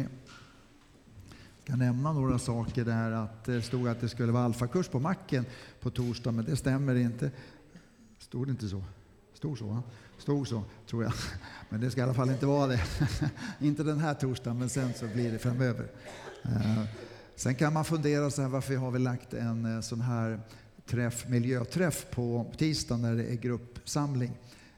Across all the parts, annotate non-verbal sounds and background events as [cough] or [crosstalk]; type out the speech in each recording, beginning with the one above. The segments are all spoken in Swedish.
Jag ska nämna några saker där. Att det stod att det skulle vara alfakurs på macken på torsdag, men det stämmer inte. Stod det inte så? Stod så, va? Stod så, tror jag. Men det ska i alla fall inte vara det. [laughs] inte den här torsdagen, men sen så blir det framöver. Eh, sen kan man fundera så här, varför har vi lagt en eh, sån här träff, miljöträff på tisdag när det är gruppsamling?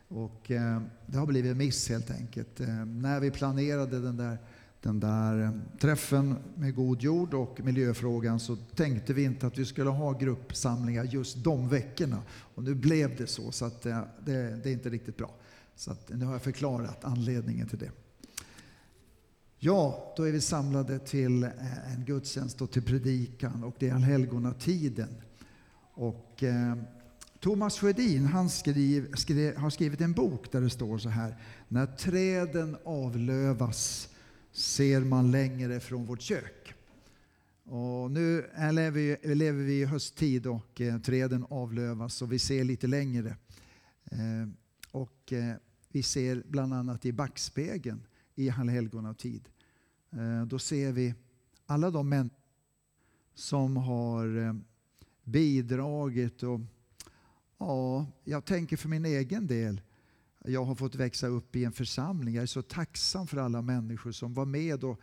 Och eh, det har blivit en miss helt enkelt. När vi planerade den där den där eh, träffen med God jord och miljöfrågan så tänkte vi inte att vi skulle ha gruppsamlingar just de veckorna. Och nu blev det så, så att eh, det, det, är inte riktigt bra. Så att nu har jag förklarat anledningen till det. Ja, då är vi samlade till eh, en gudstjänst och till predikan och det är allhelgonatiden. Och eh, Thomas Sjödin han skriv, skrev, har skrivit en bok där det står så här. När träden avlövas ser man längre från vårt kök. Och nu lever vi, lever vi i hösttid och eh, träden avlövas och vi ser lite längre. Eh, och eh, vi ser bland annat i backspegeln i allhelgonatid. Eh, då ser vi alla de män som har eh, bidragit och ja, jag tänker för min egen del jag har fått växa upp i en församling. Jag är så tacksam för alla människor som var med och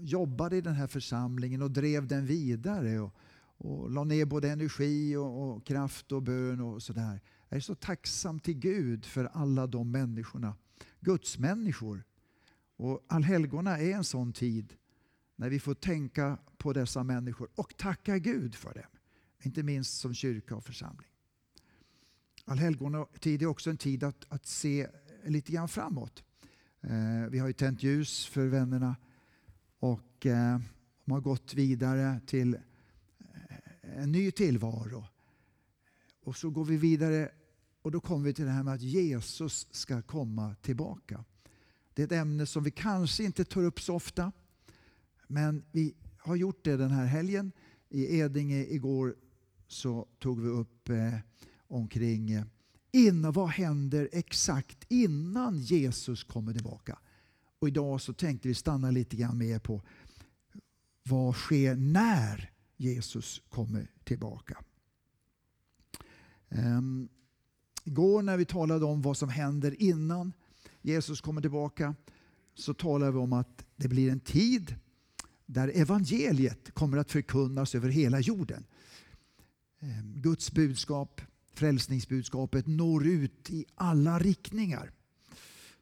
jobbade i den här församlingen och drev den vidare. Och, och la ner både energi och, och kraft och bön och sådär. Jag är så tacksam till Gud för alla de människorna. Guds människor. Och allhelgona är en sån tid när vi får tänka på dessa människor och tacka Gud för dem. Inte minst som kyrka och församling. Allhelgonatid är också en tid att, att se lite grann framåt. Eh, vi har ju tänt ljus för vännerna och eh, de har gått vidare till eh, en ny tillvaro. Och så går vi vidare och då kommer vi till det här med att Jesus ska komma tillbaka. Det är ett ämne som vi kanske inte tar upp så ofta. Men vi har gjort det den här helgen. I Edinge igår så tog vi upp eh, omkring eh, in, vad händer exakt innan Jesus kommer tillbaka. Och idag så tänkte vi stanna lite grann mer på vad sker när Jesus kommer tillbaka. Um, igår när vi talade om vad som händer innan Jesus kommer tillbaka så talade vi om att det blir en tid där evangeliet kommer att förkunnas över hela jorden. Um, Guds budskap frälsningsbudskapet når ut i alla riktningar.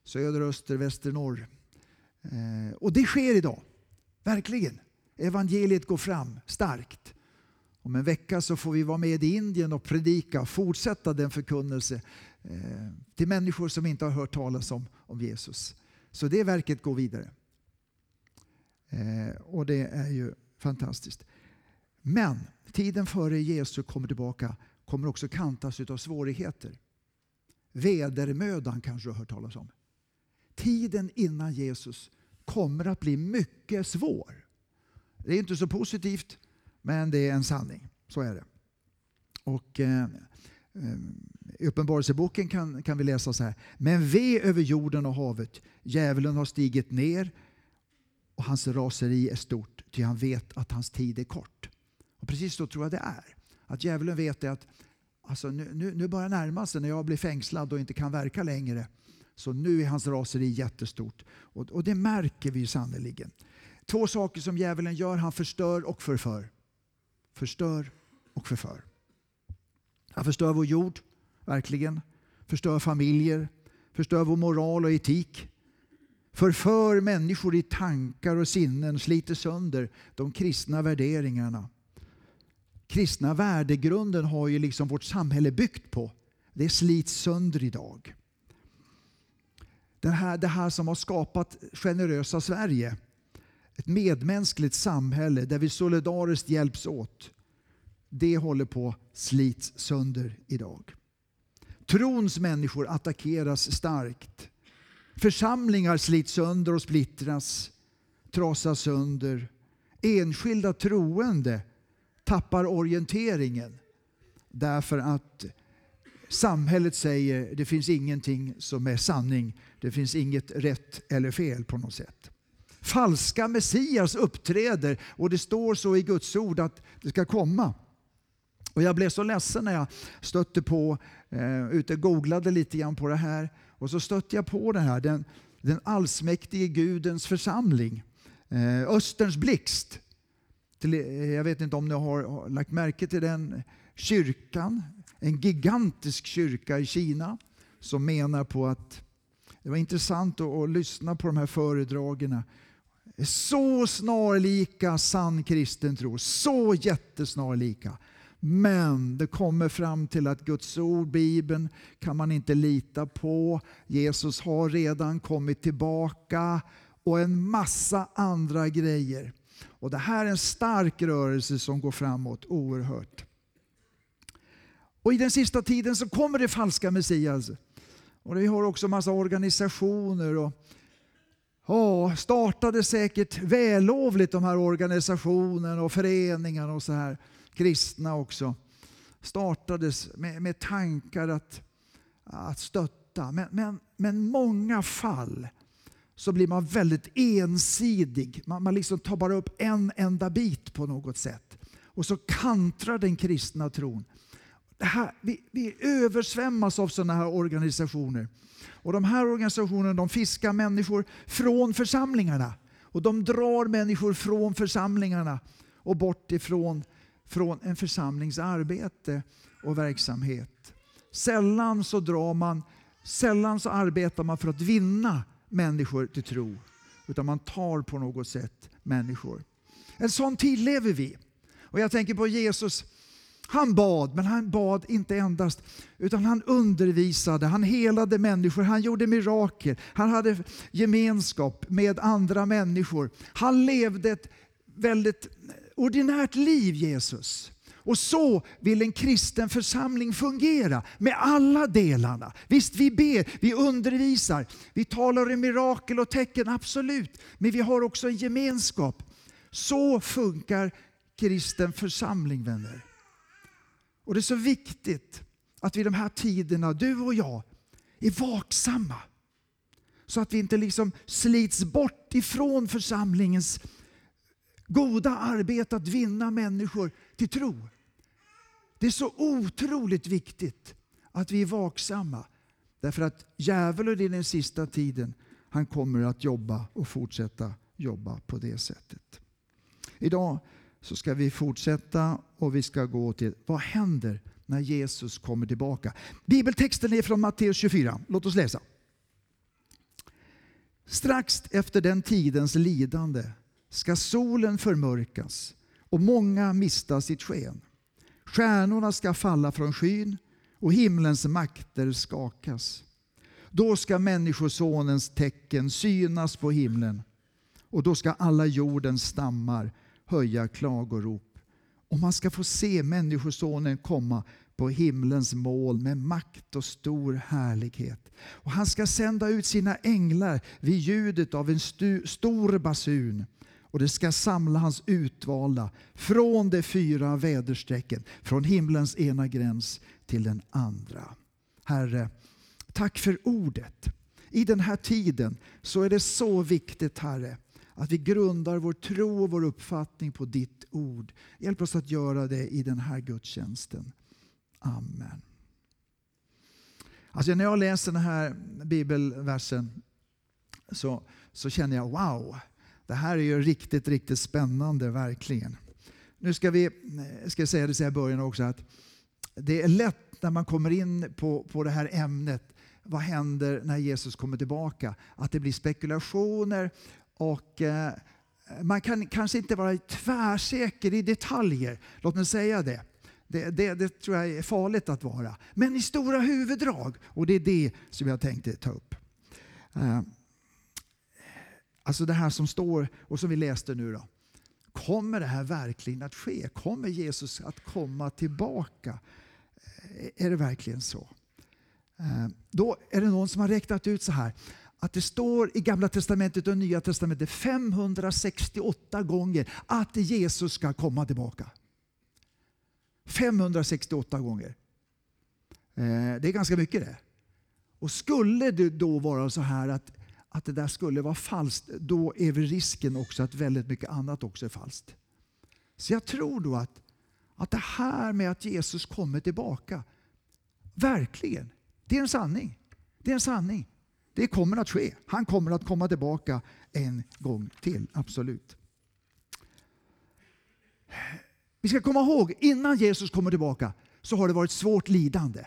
Söder, öster, väster, norr. Eh, och det sker idag. Verkligen. Evangeliet går fram starkt. Om en vecka så får vi vara med i Indien och predika, fortsätta den förkunnelse eh, till människor som inte har hört talas om, om Jesus. Så det verket går vidare. Eh, och det är ju fantastiskt. Men tiden före Jesus kommer tillbaka kommer också kantas av svårigheter. Vedermödan kanske du har hört talas om. Tiden innan Jesus kommer att bli mycket svår. Det är inte så positivt, men det är en sanning. Så är det. Och eh, eh, I Uppenbarelseboken kan, kan vi läsa så här. Men ve över jorden och havet. Djävulen har stigit ner och hans raseri är stort, ty han vet att hans tid är kort. Och Precis så tror jag det är. Att djävulen vet att alltså nu, nu, nu börjar närma sig när jag blir fängslad och inte kan verka längre. Så nu är hans raseri jättestort. Och, och det märker vi sannerligen. Två saker som djävulen gör. Han förstör och förför. Förstör och förför. Han förstör vår jord, verkligen. Förstör familjer. Förstör vår moral och etik. Förför människor i tankar och sinnen. Sliter sönder de kristna värderingarna kristna värdegrunden har ju liksom vårt samhälle byggt på. Det slits sönder idag. Det här, det här som har skapat generösa Sverige. Ett medmänskligt samhälle där vi solidariskt hjälps åt. Det håller på att slits sönder idag. Trons människor attackeras starkt. Församlingar slits sönder och splittras, trasas sönder. Enskilda troende tappar orienteringen därför att samhället säger det finns ingenting som är sanning. Det finns inget rätt eller fel på något sätt. falska Messias uppträder och det står så i Guds ord att det ska komma. Och jag blev så ledsen när jag stötte på, eh, ute googlade lite grann på det här. Och så stötte jag på det här, den, den allsmäktige Gudens församling. Eh, Österns blixt. Till, eh, jag vet inte om ni har, har lagt märke till den kyrkan. En gigantisk kyrka i Kina som menar på att det var intressant att, att lyssna på de här föredragen. Så snarlika sann kristen tro, så jättesnarlika. Men det kommer fram till att Guds ord, Bibeln, kan man inte lita på. Jesus har redan kommit tillbaka och en massa andra grejer. Och Det här är en stark rörelse som går framåt oerhört. Och I den sista tiden så kommer det falska Messias. Och Vi har också massa organisationer. och Ja, startade säkert vällovligt de här organisationerna och föreningarna och så här kristna också, startades med, med tankar att, att stötta. Men, men, men många fall så blir man väldigt ensidig. Man, man liksom tar bara upp en enda bit på något sätt. Och så kantrar den kristna tron. Det här, vi, vi översvämmas av sådana här organisationer. Och De här organisationerna de fiskar människor från församlingarna. Och De drar människor från församlingarna och bort ifrån från en församlings arbete och verksamhet. Sällan så, drar man, sällan så arbetar man för att vinna människor till tro. Utan man tar på något sätt människor. En sån tid lever vi. Och jag tänker på Jesus. Han bad, men han bad inte endast, utan han undervisade, han helade människor, han gjorde mirakel, han hade gemenskap med andra människor. Han levde ett väldigt ordinärt liv Jesus. Och så vill en kristen församling fungera med alla delarna. Visst, vi ber, vi undervisar, vi talar om mirakel och tecken, absolut. Men vi har också en gemenskap. Så funkar kristen församling, vänner. Och det är så viktigt att vi i de här tiderna, du och jag, är vaksamma. Så att vi inte liksom slits bort ifrån församlingens goda arbete att vinna människor till tro. Det är så otroligt viktigt att vi är vaksamma. Därför att djävulen i den sista tiden, han kommer att jobba och fortsätta jobba på det sättet. Idag så ska vi fortsätta och vi ska gå till vad händer när Jesus kommer tillbaka. Bibeltexten är från Matteus 24. Låt oss läsa. Strax efter den tidens lidande ska solen förmörkas och många mista sitt sken. Stjärnorna ska falla från skyn och himlens makter skakas. Då ska Människosonens tecken synas på himlen och då ska alla jordens stammar höja klagorop. Och man ska få se Människosonen komma på himlens mål med makt och stor härlighet. Och han ska sända ut sina änglar vid ljudet av en stor basun och det ska samla hans utvalda från de fyra väderstrecken, från himlens ena gräns till den andra. Herre, tack för ordet. I den här tiden så är det så viktigt, Herre, att vi grundar vår tro och vår uppfattning på ditt ord. Hjälp oss att göra det i den här gudstjänsten. Amen. Alltså när jag läser den här bibelversen så, så känner jag wow, det här är ju riktigt, riktigt spännande, verkligen. Nu ska vi ska jag säga det i början också, att det är lätt när man kommer in på, på det här ämnet, vad händer när Jesus kommer tillbaka? Att det blir spekulationer och eh, man kan kanske inte vara tvärsäker i detaljer, låt mig säga det. Det, det, det, tror jag är farligt att vara. Men i stora huvuddrag, och det är det som jag tänkte ta upp. Eh, Alltså det här som står och som vi läste nu då. Kommer det här verkligen att ske? Kommer Jesus att komma tillbaka? Eh, är det verkligen så? Eh, då är det någon som har räknat ut så här att det står i Gamla Testamentet och Nya Testamentet 568 gånger att Jesus ska komma tillbaka. 568 gånger. Eh, det är ganska mycket det. Och skulle det då vara så här att att det där skulle vara falskt, då är väl risken också att väldigt mycket annat också är falskt. Så jag tror då att, att det här med att Jesus kommer tillbaka, verkligen, det är en sanning. Det är en sanning. Det kommer att ske. Han kommer att komma tillbaka en gång till, absolut. Vi ska komma ihåg, innan Jesus kommer tillbaka så har det varit svårt lidande.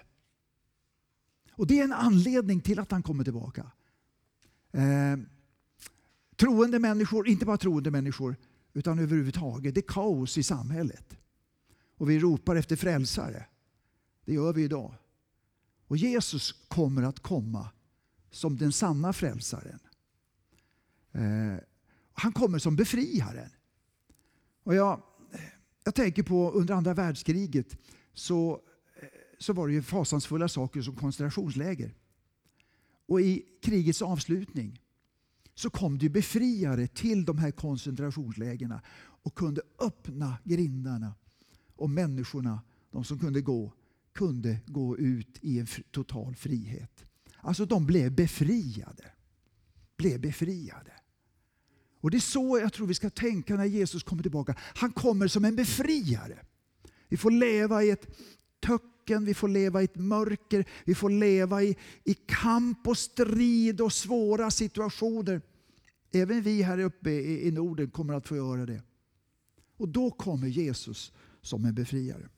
Och Det är en anledning till att han kommer tillbaka. Eh, troende människor, inte bara troende människor, utan överhuvudtaget, det är kaos i samhället. Och vi ropar efter frälsare. Det gör vi idag. Och Jesus kommer att komma som den sanna frälsaren. Eh, han kommer som befriaren. Och jag, jag tänker på under andra världskriget så, eh, så var det ju fasansfulla saker som koncentrationsläger. Och i krigets avslutning så kom det befriare till de här koncentrationslägren och kunde öppna grindarna. Och människorna, de som kunde gå, kunde gå ut i en total frihet. Alltså de blev befriade. Blev befriade. Och Det är så jag tror vi ska tänka när Jesus kommer tillbaka. Han kommer som en befriare. Vi får leva i ett öken, vi får leva i ett mörker, vi får leva i, i kamp och strid och svåra situationer. Även vi här uppe i, i Norden kommer att få göra det. Och då kommer Jesus som en befriare.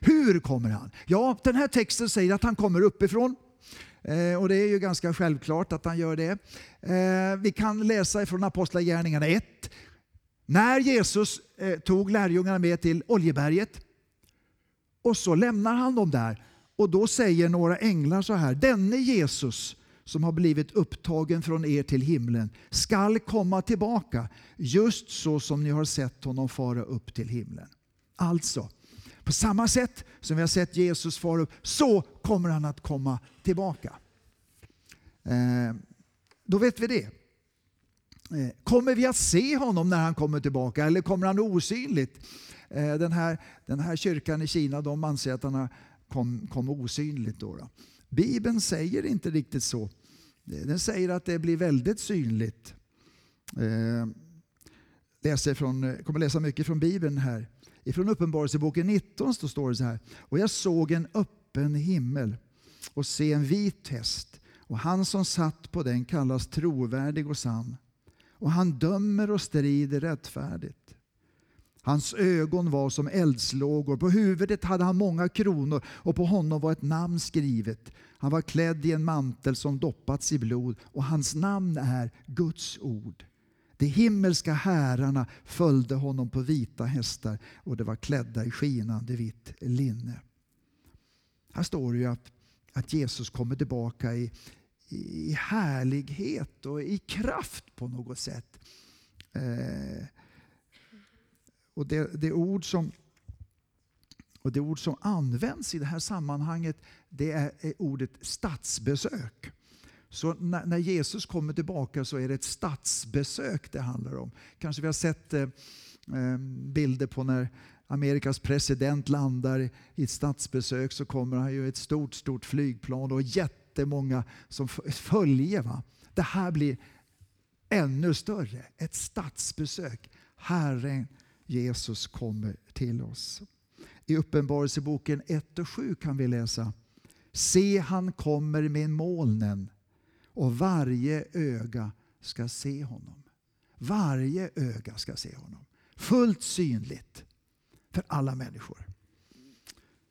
Hur kommer han? Ja, den här texten säger att han kommer uppifrån. Eh, och det är ju ganska självklart att han gör det. Eh, vi kan läsa från Apostlagärningarna 1. När Jesus eh, tog lärjungarna med till Oljeberget och så lämnar han dem där. Och då säger några änglar så här. Denne Jesus som har blivit upptagen från er till himlen skall komma tillbaka just så som ni har sett honom fara upp till himlen. Alltså, på samma sätt som vi har sett Jesus fara upp, så kommer han att komma tillbaka. Eh, då vet vi det. Eh, kommer vi att se honom när han kommer tillbaka eller kommer han osynligt? Eh, den, här, den här kyrkan i Kina de anser att han kom, kom osynligt. Då, då. Bibeln säger inte riktigt så. Eh, den säger att det blir väldigt synligt. Jag läser från, kommer läsa mycket från Bibeln här. Ifrån Uppenbarelseboken 19 står det så här. Och jag såg en öppen himmel och se en vit häst. Och han som satt på den kallas trovärdig och sann. Och han dömer och strider rättfärdigt. Hans ögon var som eldslågor. På huvudet hade han många kronor och på honom var ett namn skrivet. Han var klädd i en mantel som doppats i blod och hans namn är Guds ord. De himmelska härarna följde honom på vita hästar och de var klädda i skinande vitt linne. Här står det ju att, att Jesus kommer tillbaka i, i härlighet och i kraft på något sätt. Eh, och det, det, ord som, och det ord som används i det här sammanhanget det är, är ordet statsbesök. Så när, när, Jesus kommer tillbaka så är det ett statsbesök det handlar om. Kanske vi har sett eh, eh bilder på när Amerikas president landar i ett statsbesök så kommer han ju ett stort, stort flygplan och jättemånga som följer. Va? Det här blir ännu större, ett statsbesök. Herren Jesus kommer till oss. I Uppenbarelseboken 1 och 7 kan vi läsa Se, han kommer med molnen och varje öga ska se honom. Varje öga ska se honom. Fullt synligt för alla människor.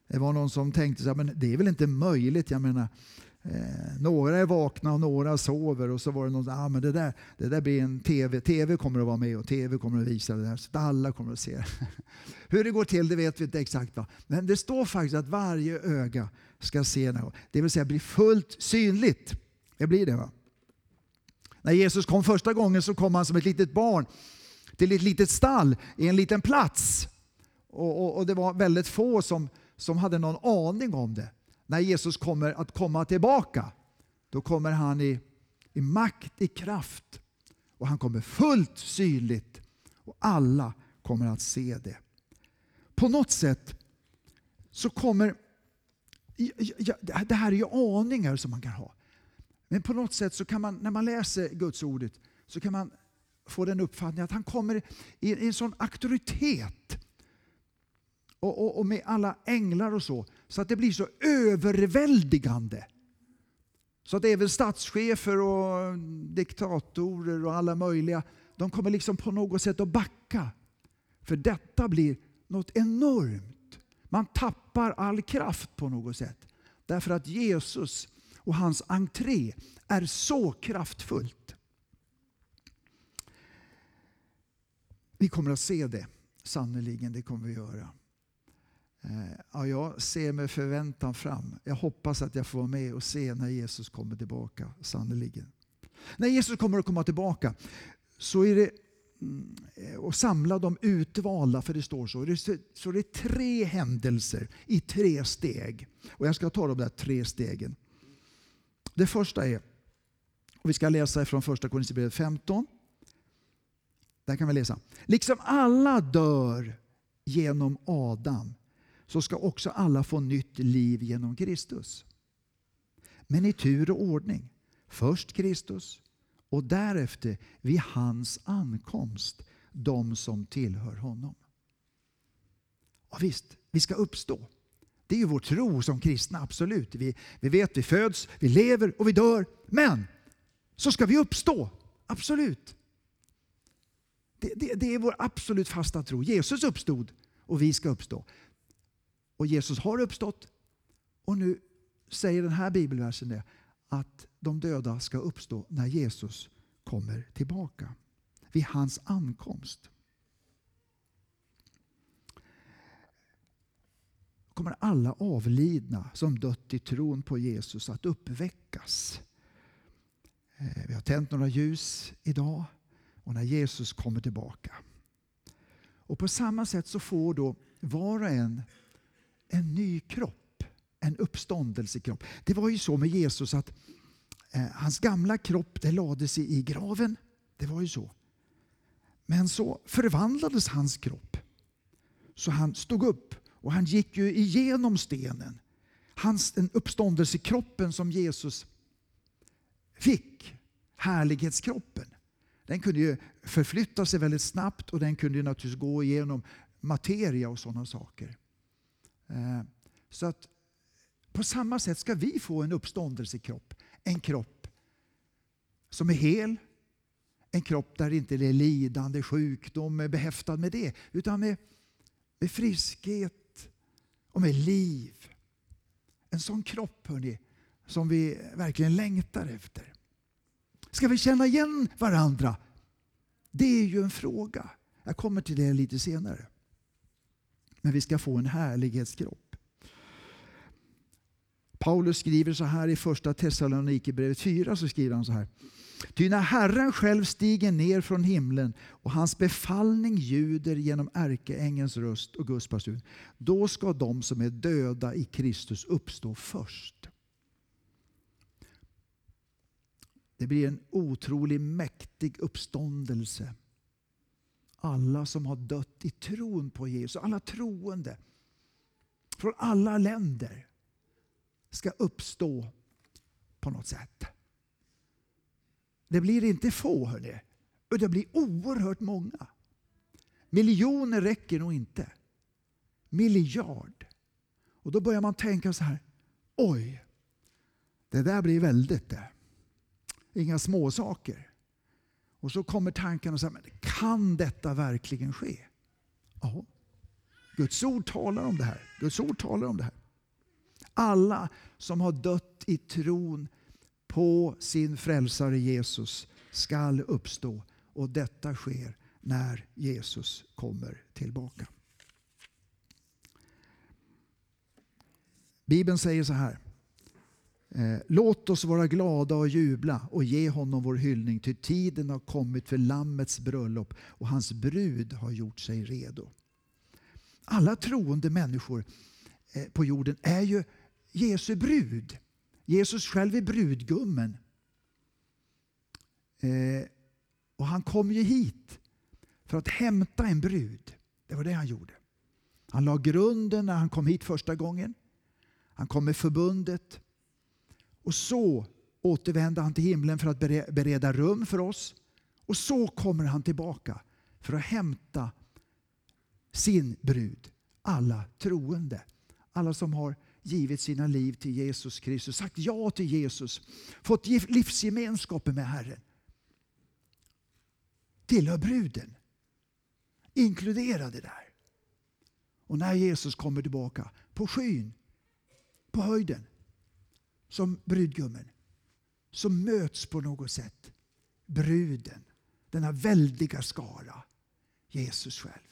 Det var någon som tänkte så här, men det är väl inte möjligt. Jag menar, eh, några är vakna och några sover. Och så var det någon som ah, men det där, det där blir en TV. TV kommer att vara med och TV kommer att visa det där. Så att alla kommer att se [laughs] Hur det går till det vet vi inte exakt. Va? Men det står faktiskt att varje öga ska se något. Det vill säga bli fullt synligt. Det blir det va? När Jesus kom första gången så kom han som ett litet barn till ett litet stall i en liten plats. Och, och, och, det var väldigt få som, som hade någon aning om det. När Jesus kommer att komma tillbaka, då kommer han i, i makt, i kraft. Och han kommer fullt synligt och alla kommer att se det. På något sätt så kommer... Ja, det här är ju aningar som man kan ha. Men på något sätt så kan man, när man läser Guds ordet, så kan man få den uppfattningen att han kommer i en sån auktoritet och, och, och med alla änglar och så, så att det blir så överväldigande. Så att även statschefer och diktatorer och alla möjliga, de kommer liksom på något sätt att backa. För detta blir något enormt. Man tappar all kraft på något sätt. Därför att Jesus och hans entré är så kraftfullt. Vi kommer att se det, sannerligen. Det kommer vi göra. Eh, ja, jag ser med förväntan fram. Jag hoppas att jag får vara med och se när Jesus kommer tillbaka, sannerligen. När Jesus kommer att komma tillbaka så är det mm, och samla de utvalda, för det står så. Så det är tre händelser i tre steg. Och jag ska ta de där tre stegen. Det första är, och vi ska läsa från första Korinthierbrevet 15. Där kan vi läsa. Liksom alla dör genom Adam så ska också alla få nytt liv genom Kristus. Men i tur och ordning. Först Kristus och därefter vid hans ankomst de som tillhör honom. Och visst, vi ska uppstå. Det är ju vår tro som kristna, absolut. Vi, vi vet, vi föds, vi lever och vi dör. Men så ska vi uppstå, absolut. Det, det, det är vår absolut fasta tro. Jesus uppstod och vi ska uppstå. Och Jesus har uppstått. Och nu säger den här bibelversen det, att de döda ska uppstå när Jesus kommer tillbaka. Vid hans ankomst. kommer alla avlidna som dött i tron på Jesus att uppväckas. Eh, vi har tänt några ljus idag och när Jesus kommer tillbaka. Och På samma sätt så får då var och en en ny kropp, en uppståndelsekropp. Det var ju så med Jesus att eh, hans gamla kropp det lades i, i graven. Det var ju så. Men så förvandlades hans kropp. Så han stod upp och han gick ju igenom stenen. Hans, den uppståndelsekroppen som Jesus fick, härlighetskroppen, den kunde ju förflytta sig väldigt snabbt och den kunde naturligtvis gå igenom materia och sådana saker. Eh, så att på samma sätt ska vi få en uppståndelsekropp. En kropp som är hel. En kropp där inte är lidande, sjukdom är behäftad med det. Utan med, med friskhet och med liv. En sån kropp hörni, som vi verkligen längtar efter. Ska vi känna igen varandra? Det är ju en fråga. Jag kommer till det lite senare. Men vi ska få en härlighetskropp. Paulus skriver så här i första Thessalonikerbrevet 4. Så skriver han så här. Ty när Herren själv stiger ner från himlen och hans befallning ljuder genom ärkeängens röst och Guds basun, då ska de som är döda i Kristus uppstå först. Det blir en otroligt mäktig uppståndelse alla som har dött i tron på Jesus, alla troende från alla länder ska uppstå på något sätt. Det blir inte få, hörni. Det blir oerhört många. Miljoner räcker nog inte. Miljard. Och då börjar man tänka så här. Oj, det där blir väldigt det. Inga småsaker. Och så kommer tanken och säger, kan detta verkligen ske? Ja. Guds ord talar om det här. Guds ord talar om det här. Alla som har dött i tron på sin frälsare Jesus skall uppstå. Och detta sker när Jesus kommer tillbaka. Bibeln säger så här. Eh, låt oss vara glada och jubla och ge honom vår hyllning, ty tiden har kommit för Lammets bröllop och hans brud har gjort sig redo. Alla troende människor eh, på jorden är ju Jesu brud. Jesus själv är brudgummen. Eh, och han kom ju hit för att hämta en brud. Det var det han gjorde. Han la grunden när han kom hit första gången. Han kom med förbundet. Och så återvänder han till himlen för att bereda rum för oss. Och så kommer han tillbaka för att hämta sin brud, alla troende. Alla som har givit sina liv till Jesus Kristus, sagt ja till Jesus, fått livsgemenskapen med Herren. Tillhör bruden. Inkluderade där. Och när Jesus kommer tillbaka på skyn, på höjden, som brudgummen, så möts på något sätt bruden, denna väldiga skara, Jesus själv.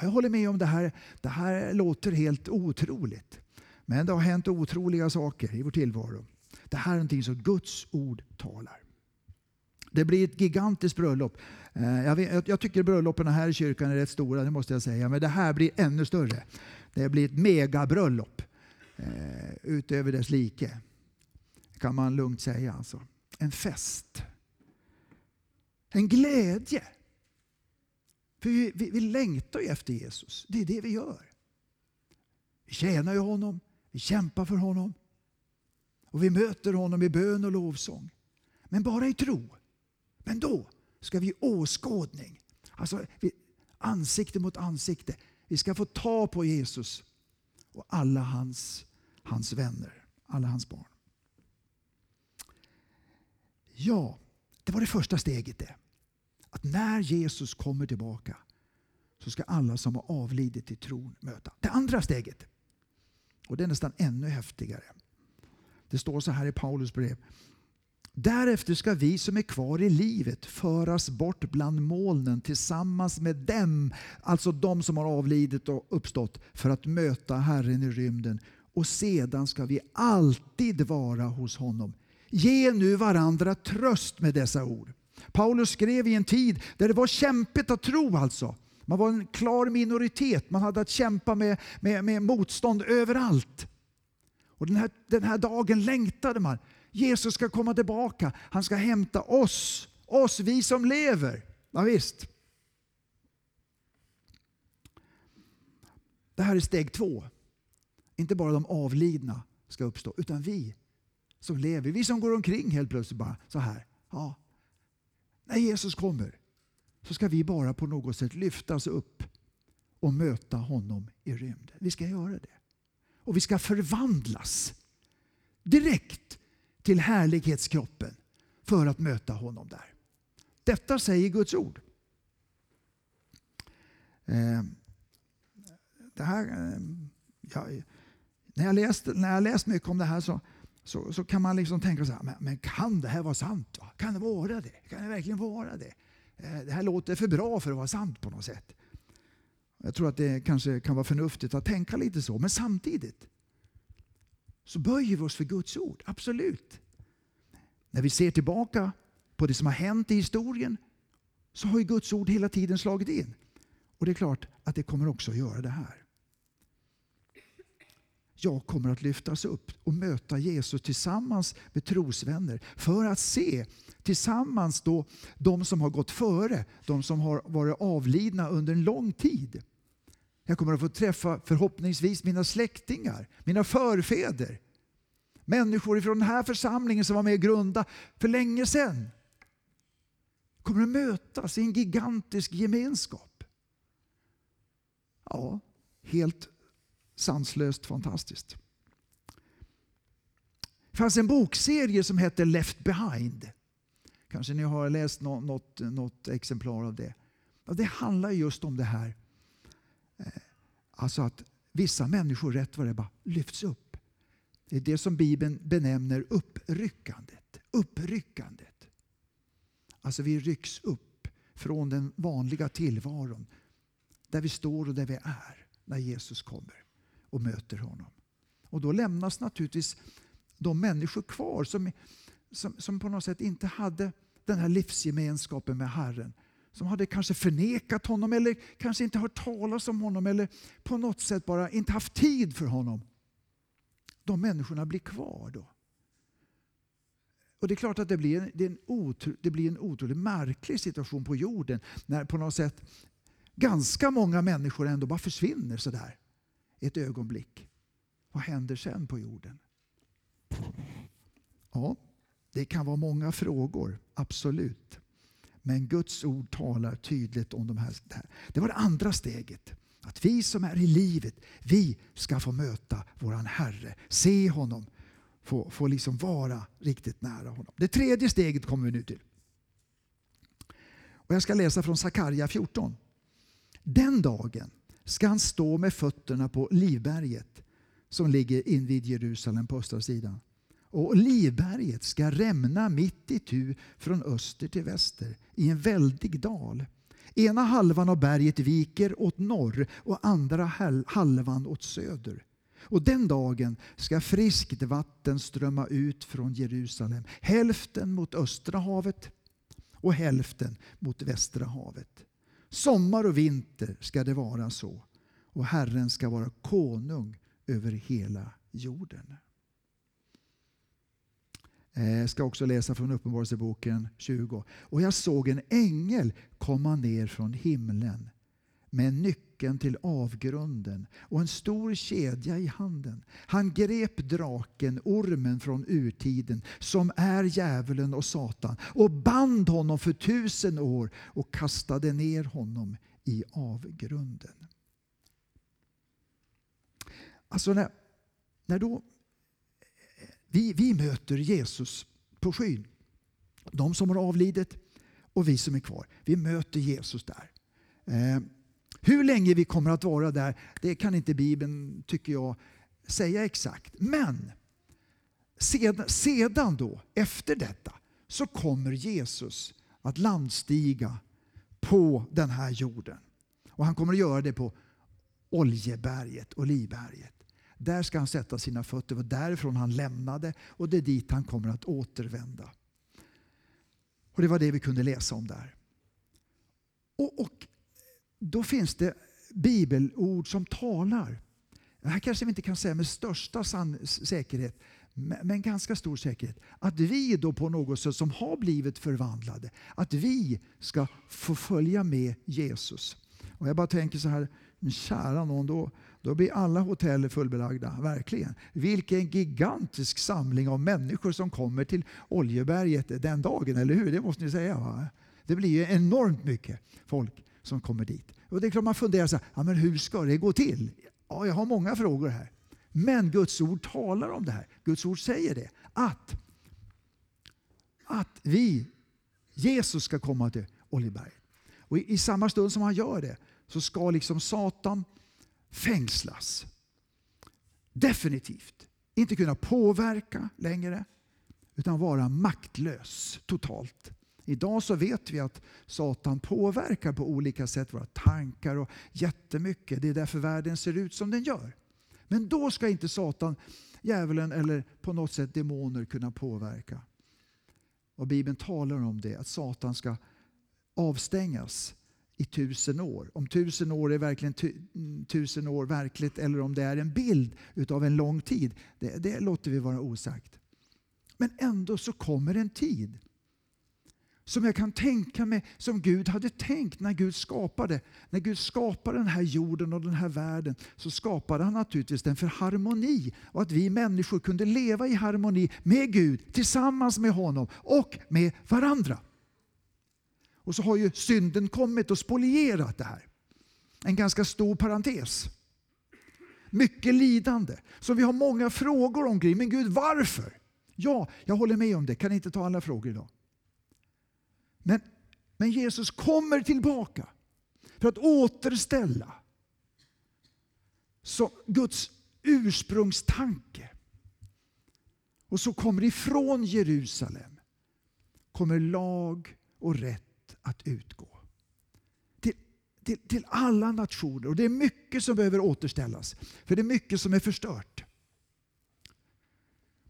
Jag håller med om det här. Det här låter helt otroligt. Men det har hänt otroliga saker i vår tillvaro. Det här är någonting som Guds ord talar. Det blir ett gigantiskt bröllop. Eh, jag, vet, jag tycker bröllopen här i kyrkan är rätt stora, det måste jag säga. Men det här blir ännu större. Det blir ett megabröllop eh, utöver dess like. kan man lugnt säga. Alltså. En fest. En glädje. För vi, vi, vi längtar ju efter Jesus. Det är det vi gör. Vi tjänar ju honom. Vi kämpar för honom. Och vi möter honom i bön och lovsång. Men bara i tro. Men då ska vi åskådning. Alltså ansikte mot ansikte. Vi ska få ta på Jesus och alla hans, hans vänner, alla hans barn. Ja, det var det första steget det. Att när Jesus kommer tillbaka så ska alla som har avlidit i tron möta. Det andra steget och det är nästan ännu häftigare. Det står så här i Paulus brev. Därefter ska vi som är kvar i livet föras bort bland molnen tillsammans med dem, alltså de som har avlidit och uppstått, för att möta Herren i rymden. Och sedan ska vi alltid vara hos honom. Ge nu varandra tröst med dessa ord. Paulus skrev i en tid där det var kämpigt att tro alltså. Man var en klar minoritet. Man hade att kämpa med, med, med motstånd överallt. Och den här, den här dagen längtade man. Jesus ska komma tillbaka. Han ska hämta oss, oss vi som lever. Ja, visst. Det här är steg två. Inte bara de avlidna ska uppstå, utan vi som lever. Vi som går omkring helt plötsligt bara så här. Ja. När Jesus kommer, så ska vi bara på något sätt lyftas upp och möta honom i rymden. Vi ska göra det. Och vi ska förvandlas direkt till härlighetskroppen för att möta honom där. Detta säger Guds ord. Eh, det här, eh, ja, när, jag läst, när jag läst mycket om det här så, så, så kan man liksom tänka så här, men, men, kan det här vara sant? Va? Kan det vara det? Kan det verkligen vara det? Eh, det här låter för bra för att vara sant på något sätt. Jag tror att det kanske kan vara förnuftigt att tänka lite så. Men samtidigt så böjer vi oss för Guds ord. Absolut. När vi ser tillbaka på det som har hänt i historien så har ju Guds ord hela tiden slagit in. Och det är klart att det kommer också att göra det här. Jag kommer att lyftas upp och möta Jesus tillsammans med trosvänner för att se tillsammans då de som har gått före, de som har varit avlidna under en lång tid. Jag kommer att få träffa förhoppningsvis mina släktingar, mina förfäder. Människor från den här församlingen som var med och grundade för länge sedan. Kommer att mötas i en gigantisk gemenskap. Ja, helt sanslöst fantastiskt. Det fanns en bokserie som hette Left Behind. Kanske ni har läst något, något exemplar av det. Ja, det handlar just om det här. Alltså att vissa människor rätt vad det bara lyfts upp. Det är det som Bibeln benämner uppryckandet. Uppryckandet. Alltså vi rycks upp från den vanliga tillvaron. Där vi står och där vi är när Jesus kommer och möter honom. Och då lämnas naturligtvis de människor kvar som, som, som på något sätt inte hade den här livsgemenskapen med Herren. Som hade kanske förnekat honom eller kanske inte hört talas om honom eller på något sätt bara inte haft tid för honom. De människorna blir kvar då. Och det är klart att det blir, det, en otro, det blir en otroligt märklig situation på jorden när på något sätt ganska många människor ändå bara försvinner sådär ett ögonblick. Vad händer sen på jorden? Ja, det kan vara många frågor, absolut. Men Guds ord talar tydligt om de här. Det var det andra steget. Att vi som är i livet, vi ska få möta våran Herre, se honom, få, få liksom vara riktigt nära honom. Det tredje steget kommer vi nu till. Och jag ska läsa från Sakarja 14. Den dagen ska han stå med fötterna på Livberget som ligger invid Jerusalem på östra sidan. Och Livberget ska rämna mitt i tu från öster till väster i en väldig dal. Ena halvan av berget viker åt norr och andra halvan åt söder. Och den dagen ska friskt vatten strömma ut från Jerusalem. Hälften mot östra havet och hälften mot västra havet. Sommar och vinter ska det vara så. Och Herren ska vara konung över hela jorden. Jag ska också läsa från Uppenbarelseboken 20. Och jag såg en ängel komma ner från himlen med nyckeln till avgrunden och en stor kedja i handen. Han grep draken, ormen från urtiden, som är djävulen och Satan och band honom för tusen år och kastade ner honom i avgrunden. Alltså när, när då vi, vi möter Jesus på skyn. De som har avlidit och vi som är kvar. Vi möter Jesus där. Eh, hur länge vi kommer att vara där, det kan inte Bibeln, tycker jag, säga exakt. Men sedan, sedan då, efter detta, så kommer Jesus att landstiga på den här jorden. Och han kommer att göra det på Oljeberget, Olivberget. Där ska han sätta sina fötter. Det var därifrån han lämnade och det är dit han kommer att återvända. Och Det var det vi kunde läsa om där. Och, och Då finns det bibelord som talar. Det här kanske vi inte kan säga med största säkerhet, men ganska stor säkerhet. Att vi då på något sätt som har blivit förvandlade, att vi ska få följa med Jesus. Och Jag bara tänker så här, kära någon, då, då blir alla hotell fullbelagda. Verkligen. Vilken gigantisk samling av människor som kommer till Oljeberget den dagen, eller hur? Det måste ni säga. Va? Det blir ju enormt mycket folk som kommer dit. Och det är klart man funderar så här, ja, men hur ska det gå till? Ja, jag har många frågor här. Men Guds ord talar om det här. Guds ord säger det. Att, att vi, Jesus ska komma till Oljeberget. Och i, i samma stund som han gör det så ska liksom Satan fängslas. Definitivt. Inte kunna påverka längre, utan vara maktlös totalt. Idag så vet vi att Satan påverkar på olika sätt våra tankar och jättemycket. Det är därför världen ser ut som den gör. Men då ska inte Satan, djävulen eller på något sätt demoner kunna påverka. Och Bibeln talar om det, att Satan ska avstängas i tusen år. Om tusen år är verkligen mm, tusen år verkligt eller om det är en bild utav en lång tid, det, det låter vi vara osagt. Men ändå så kommer en tid som jag kan tänka mig som Gud hade tänkt när Gud skapade. När Gud skapade den här jorden och den här världen så skapade han naturligtvis den för harmoni och att vi människor kunde leva i harmoni med Gud tillsammans med honom och med varandra. Och så har ju synden kommit och spolierat det här. En ganska stor parentes. Mycket lidande. Så vi har många frågor omkring. Men Gud, varför? Ja, jag håller med om det. Kan inte ta alla frågor idag. Men, men Jesus kommer tillbaka för att återställa så Guds ursprungstanke. Och så kommer ifrån Jerusalem kommer lag och rätt att utgå. Till, till, till alla nationer. Och det är mycket som behöver återställas. För det är mycket som är förstört.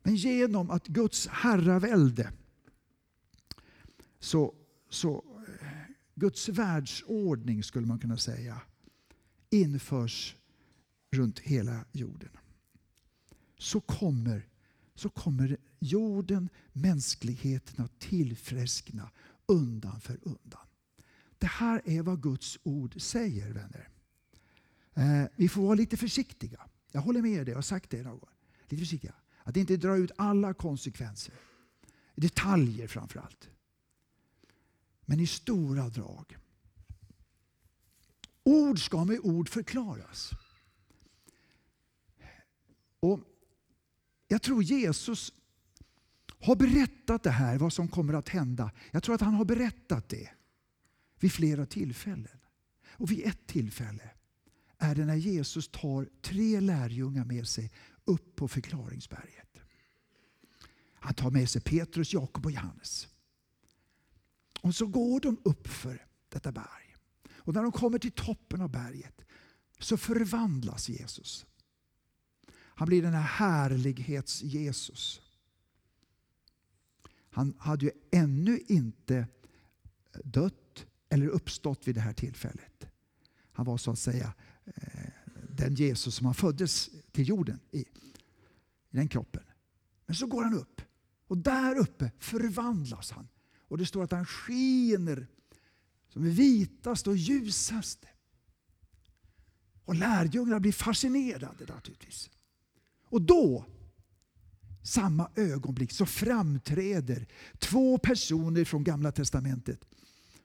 Men genom att Guds herravälde så, så eh, Guds världsordning skulle man kunna säga införs runt hela jorden. Så kommer, så kommer jorden, mänskligheten att tillfriskna undan för undan. Det här är vad Guds ord säger vänner. Eh, vi får vara lite försiktiga. Jag håller med er, jag har sagt det någon gång. Lite försiktiga. Att inte dra ut alla konsekvenser. detaljer framför allt. Men i stora drag. Ord ska med ord förklaras. Och Jag tror Jesus har berättat det här, vad som kommer att hända. Jag tror att han har berättat det vid flera tillfällen. Och vid ett tillfälle är det när Jesus tar tre lärjungar med sig upp på förklaringsberget. Han tar med sig Petrus, Jakob och Johannes. Och så går de upp för detta berg. Och när de kommer till toppen av berget så förvandlas Jesus. Han blir den här härlighets-Jesus. Han hade ju ännu inte dött eller uppstått vid det här tillfället. Han var så att säga eh, den Jesus som han föddes till jorden i, i den kroppen. Men så går han upp och där uppe förvandlas han. Och det står att han skiner som är vitast och ljusaste. Och lärjungarna blir fascinerade naturligtvis. Och då, samma ögonblick, så framträder två personer från Gamla Testamentet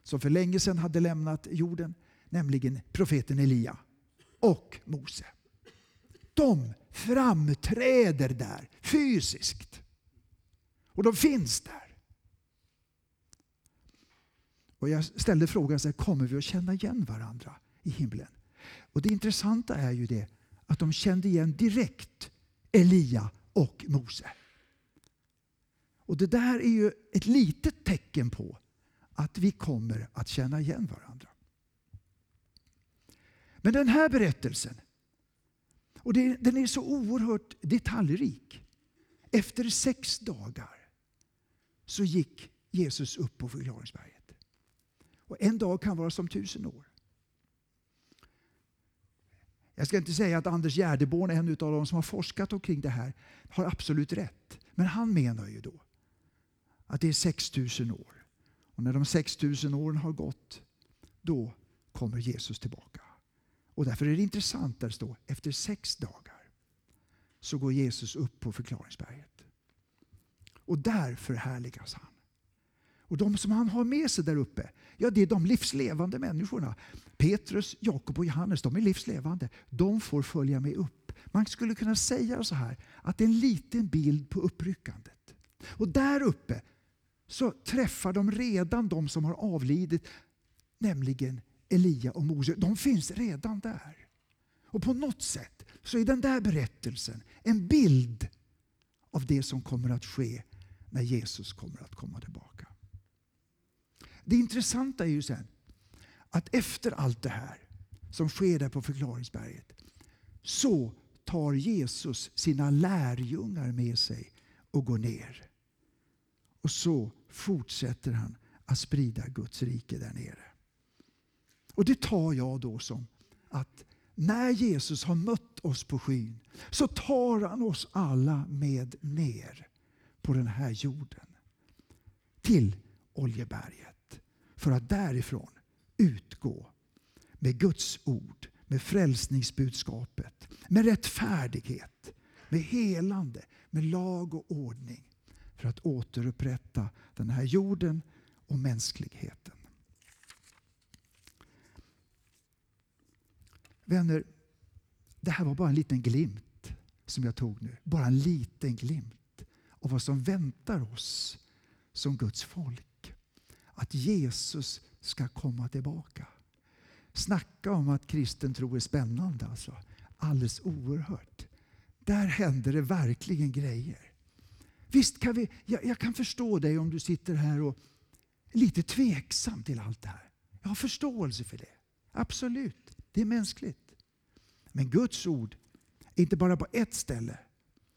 som för länge sedan hade lämnat jorden, nämligen profeten Elia och Mose. De framträder där fysiskt. Och de finns där. Och jag ställde frågan, så här, kommer vi att känna igen varandra i himlen? Och det intressanta är ju det att de kände igen direkt Elia och Mose. Och det där är ju ett litet tecken på att vi kommer att känna igen varandra. Men den här berättelsen, och det, den är så oerhört detaljrik. Efter sex dagar så gick Jesus upp på förklaringsberget. Och en dag kan vara som tusen år. Jag ska inte säga att Anders Gärdeborn, en av de som har forskat omkring det här, har absolut rätt. Men han menar ju då att det är 6000 år. Och när de 6000 åren har gått, då kommer Jesus tillbaka. Och därför är det intressant där det står, efter sex dagar så går Jesus upp på förklaringsberget. Och där förhärligas han. Och de som han har med sig där uppe, ja det är de livslevande människorna. Petrus, Jakob och Johannes, de är livslevande. De får följa med upp. Man skulle kunna säga så här, att det är en liten bild på uppryckandet. Och där uppe så träffar de redan de som har avlidit, nämligen Elia och Mose. De finns redan där. Och på något sätt så är den där berättelsen en bild av det som kommer att ske när Jesus kommer att komma tillbaka. Det intressanta är ju sen att efter allt det här som sker där på förklaringsberget så tar Jesus sina lärjungar med sig och går ner. Och så fortsätter han att sprida Guds rike där nere. Och det tar jag då som att när Jesus har mött oss på skyn så tar han oss alla med ner på den här jorden. Till Oljeberget. För att därifrån utgå med Guds ord, med frälsningsbudskapet, med rättfärdighet, med helande, med lag och ordning för att återupprätta den här jorden och mänskligheten. Vänner, det här var bara en liten glimt som jag tog nu. Bara en liten glimt av vad som väntar oss som Guds folk. Att Jesus ska komma tillbaka. Snacka om att kristen tro är spännande. Alltså. Alldeles oerhört. Där händer det verkligen grejer. Visst kan vi, jag, jag, kan förstå dig om du sitter här och är lite tveksam till allt det här. Jag har förståelse för det. Absolut, det är mänskligt. Men Guds ord är inte bara på ett ställe.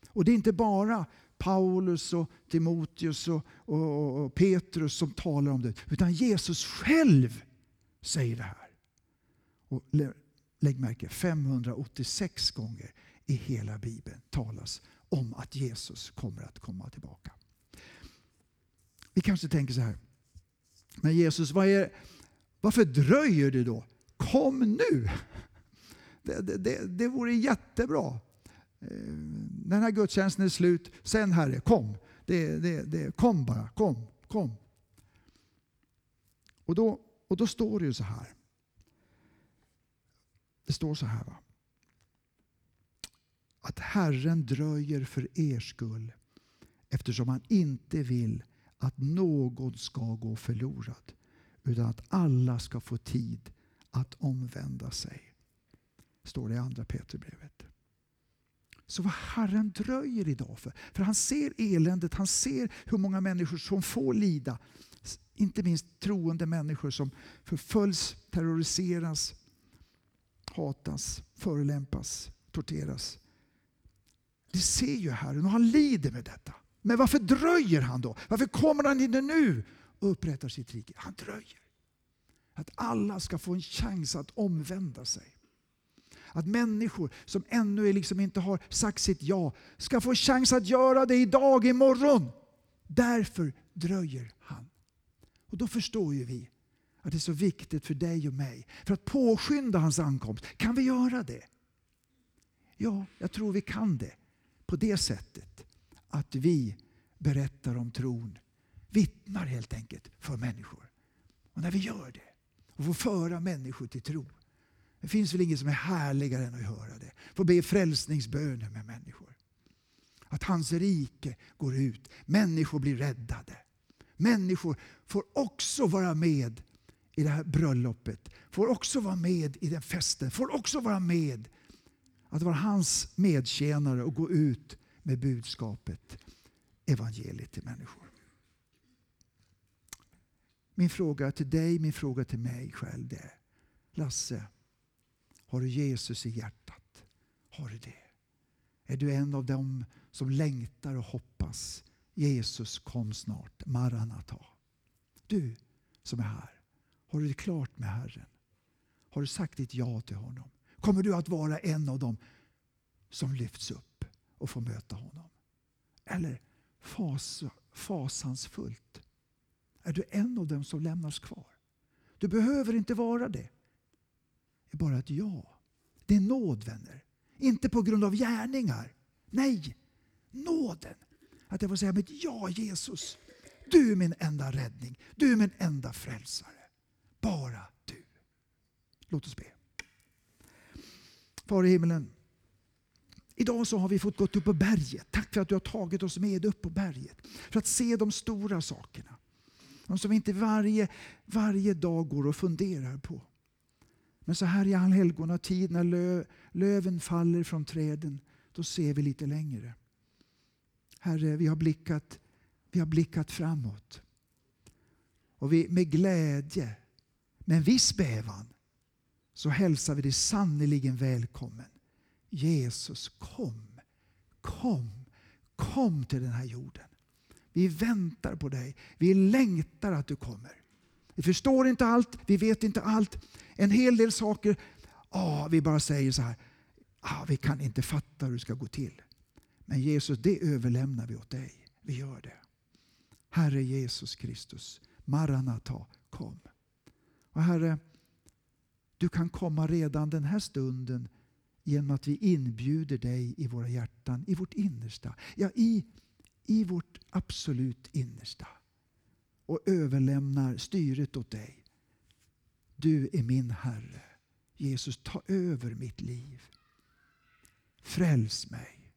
Och det är inte bara Paulus och Timoteus och, och, och, Petrus som talar om det. Utan Jesus själv säger det här. Och lägg märke, 586 gånger i hela Bibeln talas om att Jesus kommer att komma tillbaka. Vi kanske tänker så här. Men Jesus, vad är, varför dröjer det då? Kom nu! [laughs] Det, det, det, det vore jättebra. Eh, den här gudstjänsten är slut. Sen Herre, kom. Det, det, det, kom bara, kom, kom. Och då, och då står det ju så här. Det står så här. Va? Att Herren dröjer för er skull eftersom han inte vill att någon ska gå förlorad utan att alla ska få tid att omvända sig. Står det i andra Petrubrevet. Så vad Herren dröjer idag för. För han ser eländet, han ser hur många människor som får lida. Inte minst troende människor som förföljs, terroriseras, hatas, förolämpas, torteras. Det ser ju Herren och han lider med detta. Men varför dröjer han då? Varför kommer han inte nu och upprättar sitt rike? Han dröjer. Att alla ska få en chans att omvända sig. Att människor som ännu liksom inte har sagt sitt ja ska få chans att göra det idag, imorgon. Därför dröjer han. Och då förstår ju vi att det är så viktigt för dig och mig. För att påskynda hans ankomst. Kan vi göra det? Ja, jag tror vi kan det. På det sättet att vi berättar om tron. Vittnar helt enkelt för människor. Och när vi gör det och får föra människor till tro. Det finns väl inget som är härligare än att höra det. Få be frälsningsböner med människor. Att hans rike går ut. Människor blir räddade. Människor får också vara med i det här bröllopet. Får också vara med i den festen. Får också vara med att vara hans medtjänare och gå ut med budskapet, evangeliet till människor. Min fråga till dig, min fråga till mig själv det är Lasse, har du Jesus i hjärtat? Har du det? Är du en av dem som längtar och hoppas Jesus kom snart, Maranata? Du som är här, har du det klart med Herren? Har du sagt ditt ja till honom? Kommer du att vara en av dem som lyfts upp och får möta honom? Eller fas, fasansfullt är du en av dem som lämnas kvar. Du behöver inte vara det. Det är bara ett ja. Det är nåd vänner. Inte på grund av gärningar. Nej, nåden. Att jag får säga mitt ja Jesus. Du är min enda räddning. Du är min enda frälsare. Bara du. Låt oss be. Far i himmelen. Idag så har vi fått gå upp på berget. Tack för att du har tagit oss med upp på berget. För att se de stora sakerna. De som vi inte varje, varje dag går och funderar på. Men så här i allhelgonatid, när lö, löven faller från träden, då ser vi lite längre. Herre, vi har blickat, vi har blickat framåt. Och vi med glädje, med en viss bävan, så hälsar vi dig sannerligen välkommen. Jesus, kom, kom, kom till den här jorden. Vi väntar på dig. Vi längtar att du kommer. Vi förstår inte allt, vi vet inte allt. En hel del saker, ah, vi bara säger så här, ah, vi kan inte fatta hur det ska gå till. Men Jesus, det överlämnar vi åt dig. Vi gör det. Herre Jesus Kristus, Maranata, kom. Och Herre, du kan komma redan den här stunden genom att vi inbjuder dig i våra hjärtan, i vårt innersta. Ja, i, i vårt absolut innersta. Och överlämnar styret åt dig. Du är min Herre. Jesus, ta över mitt liv. Fräls mig.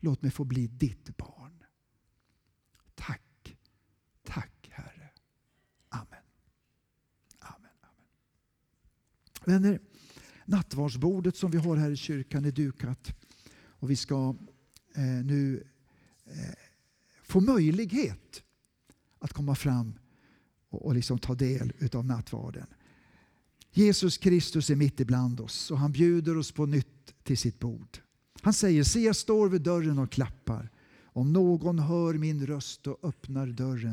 Låt mig få bli ditt barn. Tack, tack Herre. Amen. Amen, amen. Vänner, nattvardsbordet som vi har här i kyrkan är dukat. Och vi ska eh, nu eh, få möjlighet att komma fram och, och liksom ta del av nattvarden. Jesus Kristus är mitt ibland oss och han bjuder oss på nytt till sitt bord. Han säger, se jag står vid dörren och klappar. Om någon hör min röst och öppnar dörren